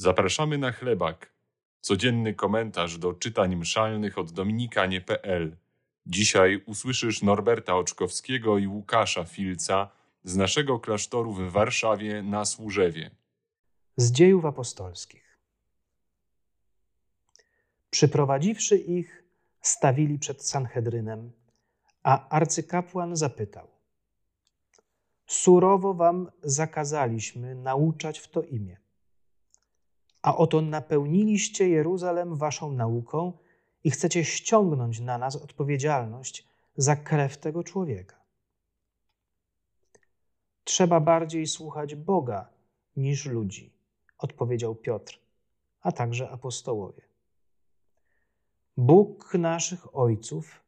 Zapraszamy na chlebak. Codzienny komentarz do czytań mszalnych od dominikanie.pl. Dzisiaj usłyszysz Norberta Oczkowskiego i Łukasza Filca z naszego klasztoru w Warszawie na Służewie. Z dziejów apostolskich. Przyprowadziwszy ich, stawili przed Sanhedrynem, a arcykapłan zapytał: Surowo wam zakazaliśmy nauczać w to imię a oto napełniliście Jeruzalem waszą nauką i chcecie ściągnąć na nas odpowiedzialność za krew tego człowieka. Trzeba bardziej słuchać Boga niż ludzi, odpowiedział Piotr, a także apostołowie. Bóg naszych ojców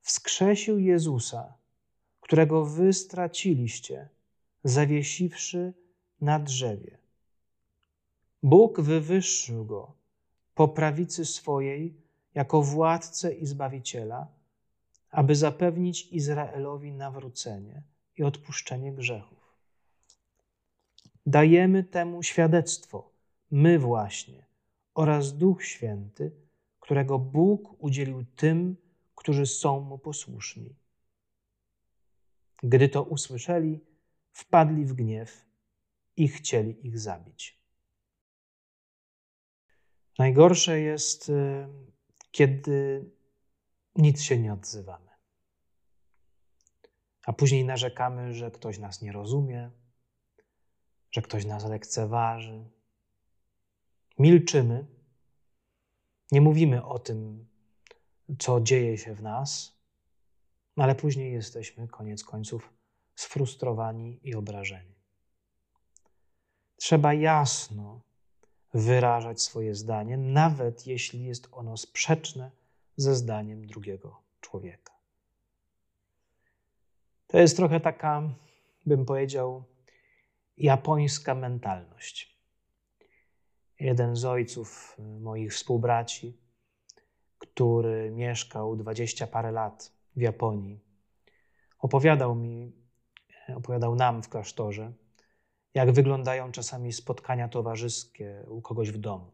wskrzesił Jezusa, którego wy straciliście, zawiesiwszy na drzewie. Bóg wywyższył go po prawicy swojej jako władcę i zbawiciela, aby zapewnić Izraelowi nawrócenie i odpuszczenie grzechów. Dajemy temu świadectwo, my właśnie, oraz Duch Święty, którego Bóg udzielił tym, którzy są mu posłuszni. Gdy to usłyszeli, wpadli w gniew i chcieli ich zabić. Najgorsze jest, y, kiedy nic się nie odzywamy. A później narzekamy, że ktoś nas nie rozumie, że ktoś nas lekceważy. Milczymy, nie mówimy o tym, co dzieje się w nas, ale później jesteśmy, koniec końców, sfrustrowani i obrażeni. Trzeba jasno wyrażać swoje zdanie, nawet jeśli jest ono sprzeczne ze zdaniem drugiego człowieka. To jest trochę taka, bym powiedział, japońska mentalność. Jeden z ojców moich współbraci, który mieszkał dwadzieścia parę lat w Japonii, opowiadał mi, opowiadał nam w klasztorze, jak wyglądają czasami spotkania towarzyskie u kogoś w domu.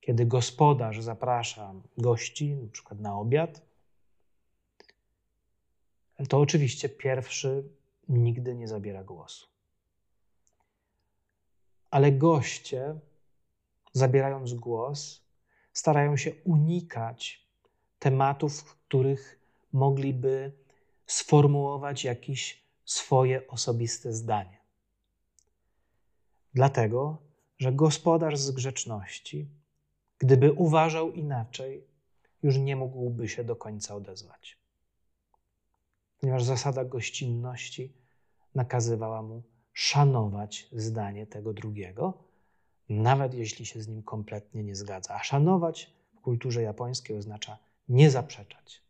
Kiedy gospodarz zaprasza gości, na przykład na obiad, to oczywiście pierwszy nigdy nie zabiera głosu. Ale goście, zabierając głos, starają się unikać tematów, w których mogliby sformułować jakieś swoje osobiste zdanie. Dlatego, że gospodarz z grzeczności, gdyby uważał inaczej, już nie mógłby się do końca odezwać. Ponieważ zasada gościnności nakazywała mu szanować zdanie tego drugiego, nawet jeśli się z nim kompletnie nie zgadza. A szanować w kulturze japońskiej oznacza nie zaprzeczać.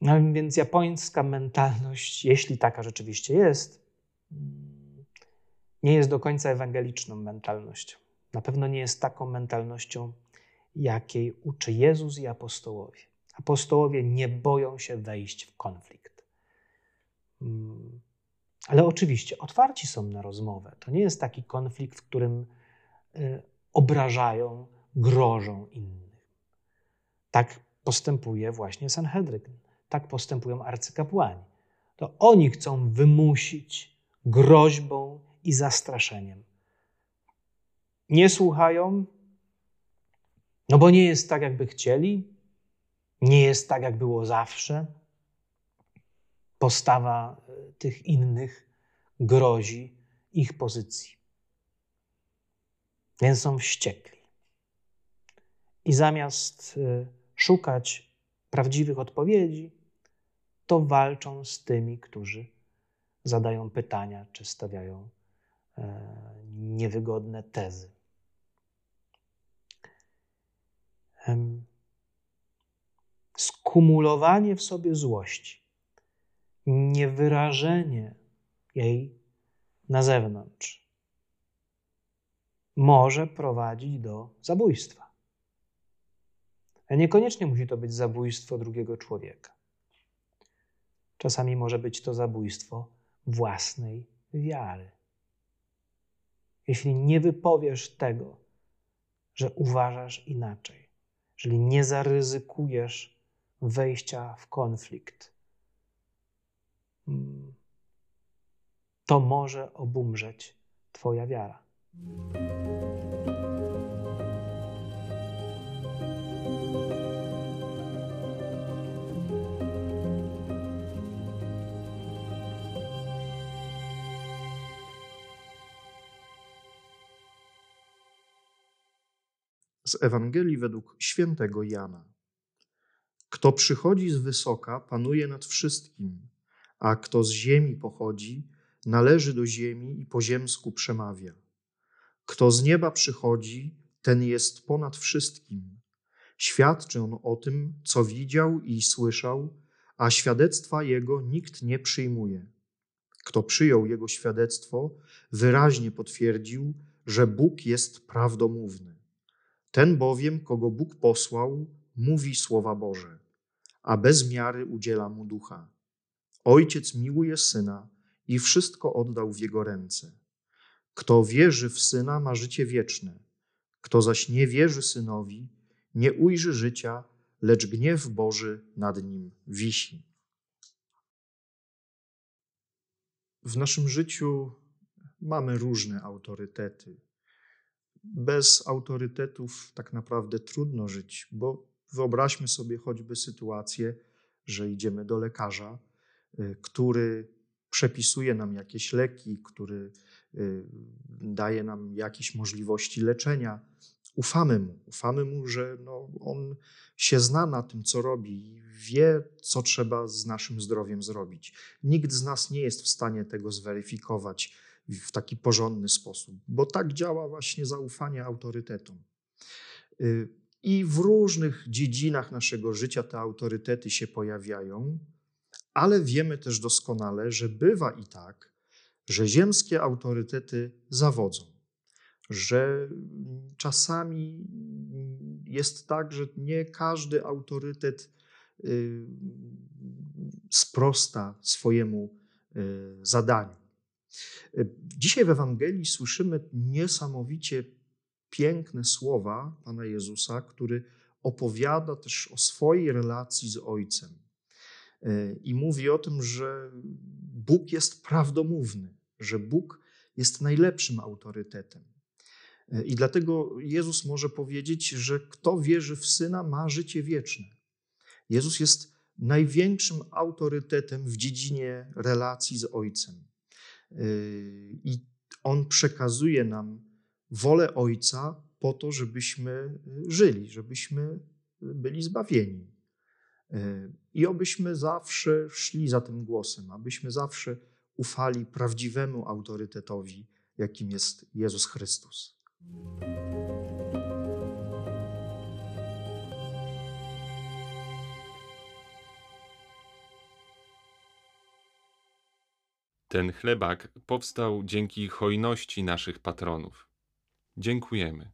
No więc japońska mentalność, jeśli taka rzeczywiście jest, nie jest do końca ewangeliczną mentalnością. Na pewno nie jest taką mentalnością, jakiej uczy Jezus i apostołowie. Apostołowie nie boją się wejść w konflikt. Mm. Ale oczywiście otwarci są na rozmowę. To nie jest taki konflikt, w którym y, obrażają, grożą innych. Tak postępuje właśnie Sanhedryn. Tak postępują arcykapłani. To oni chcą wymusić groźbą i zastraszeniem. Nie słuchają, no bo nie jest tak, jakby chcieli, nie jest tak, jak było zawsze. Postawa e, tych innych grozi ich pozycji. Więc są wściekli. I zamiast e, szukać prawdziwych odpowiedzi, to walczą z tymi, którzy zadają pytania czy stawiają e, niewygodne tezy. Skumulowanie w sobie złości, niewyrażenie jej na zewnątrz może prowadzić do zabójstwa. Niekoniecznie musi to być zabójstwo drugiego człowieka. Czasami może być to zabójstwo własnej wiary. jeśli nie wypowiesz tego, że uważasz inaczej, jeżeli nie zaryzykujesz wejścia w konflikt, mm, to może obumrzeć Twoja wiara. Z Ewangelii według świętego Jana. Kto przychodzi z wysoka, panuje nad wszystkim, a kto z ziemi pochodzi, należy do ziemi i po ziemsku przemawia. Kto z nieba przychodzi, ten jest ponad wszystkim. Świadczy on o tym, co widział i słyszał, a świadectwa jego nikt nie przyjmuje. Kto przyjął jego świadectwo, wyraźnie potwierdził, że Bóg jest prawdomówny. Ten bowiem, kogo Bóg posłał, mówi słowa Boże, a bez miary udziela mu ducha. Ojciec miłuje syna i wszystko oddał w jego ręce. Kto wierzy w syna, ma życie wieczne. Kto zaś nie wierzy synowi, nie ujrzy życia, lecz gniew Boży nad nim wisi. W naszym życiu mamy różne autorytety bez autorytetów tak naprawdę trudno żyć, bo wyobraźmy sobie choćby sytuację, że idziemy do lekarza, y, który przepisuje nam jakieś leki, który y, daje nam jakieś możliwości leczenia. Ufamy mu, ufamy mu, że no, on się zna na tym, co robi i wie, co trzeba z naszym zdrowiem zrobić. Nikt z nas nie jest w stanie tego zweryfikować w taki porządny sposób, bo tak działa właśnie zaufanie autorytetom. Y, I w różnych dziedzinach naszego życia te autorytety się pojawiają, ale wiemy też doskonale, że bywa i tak, że ziemskie autorytety zawodzą, że czasami jest tak, że nie każdy autorytet y, sprosta swojemu y, zadaniu. Dzisiaj w Ewangelii słyszymy niesamowicie piękne słowa Pana Jezusa, który opowiada też o swojej relacji z Ojcem. I mówi o tym, że Bóg jest prawdomówny, że Bóg jest najlepszym autorytetem. I dlatego Jezus może powiedzieć, że kto wierzy w Syna, ma życie wieczne. Jezus jest największym autorytetem w dziedzinie relacji z Ojcem. I On przekazuje nam wolę Ojca po to, żebyśmy żyli, żebyśmy byli zbawieni. Yy, I obyśmy zawsze szli za tym głosem, abyśmy zawsze ufali prawdziwemu autorytetowi, jakim jest Jezus Chrystus. Ten chlebak powstał dzięki hojności naszych patronów. Dziękujemy.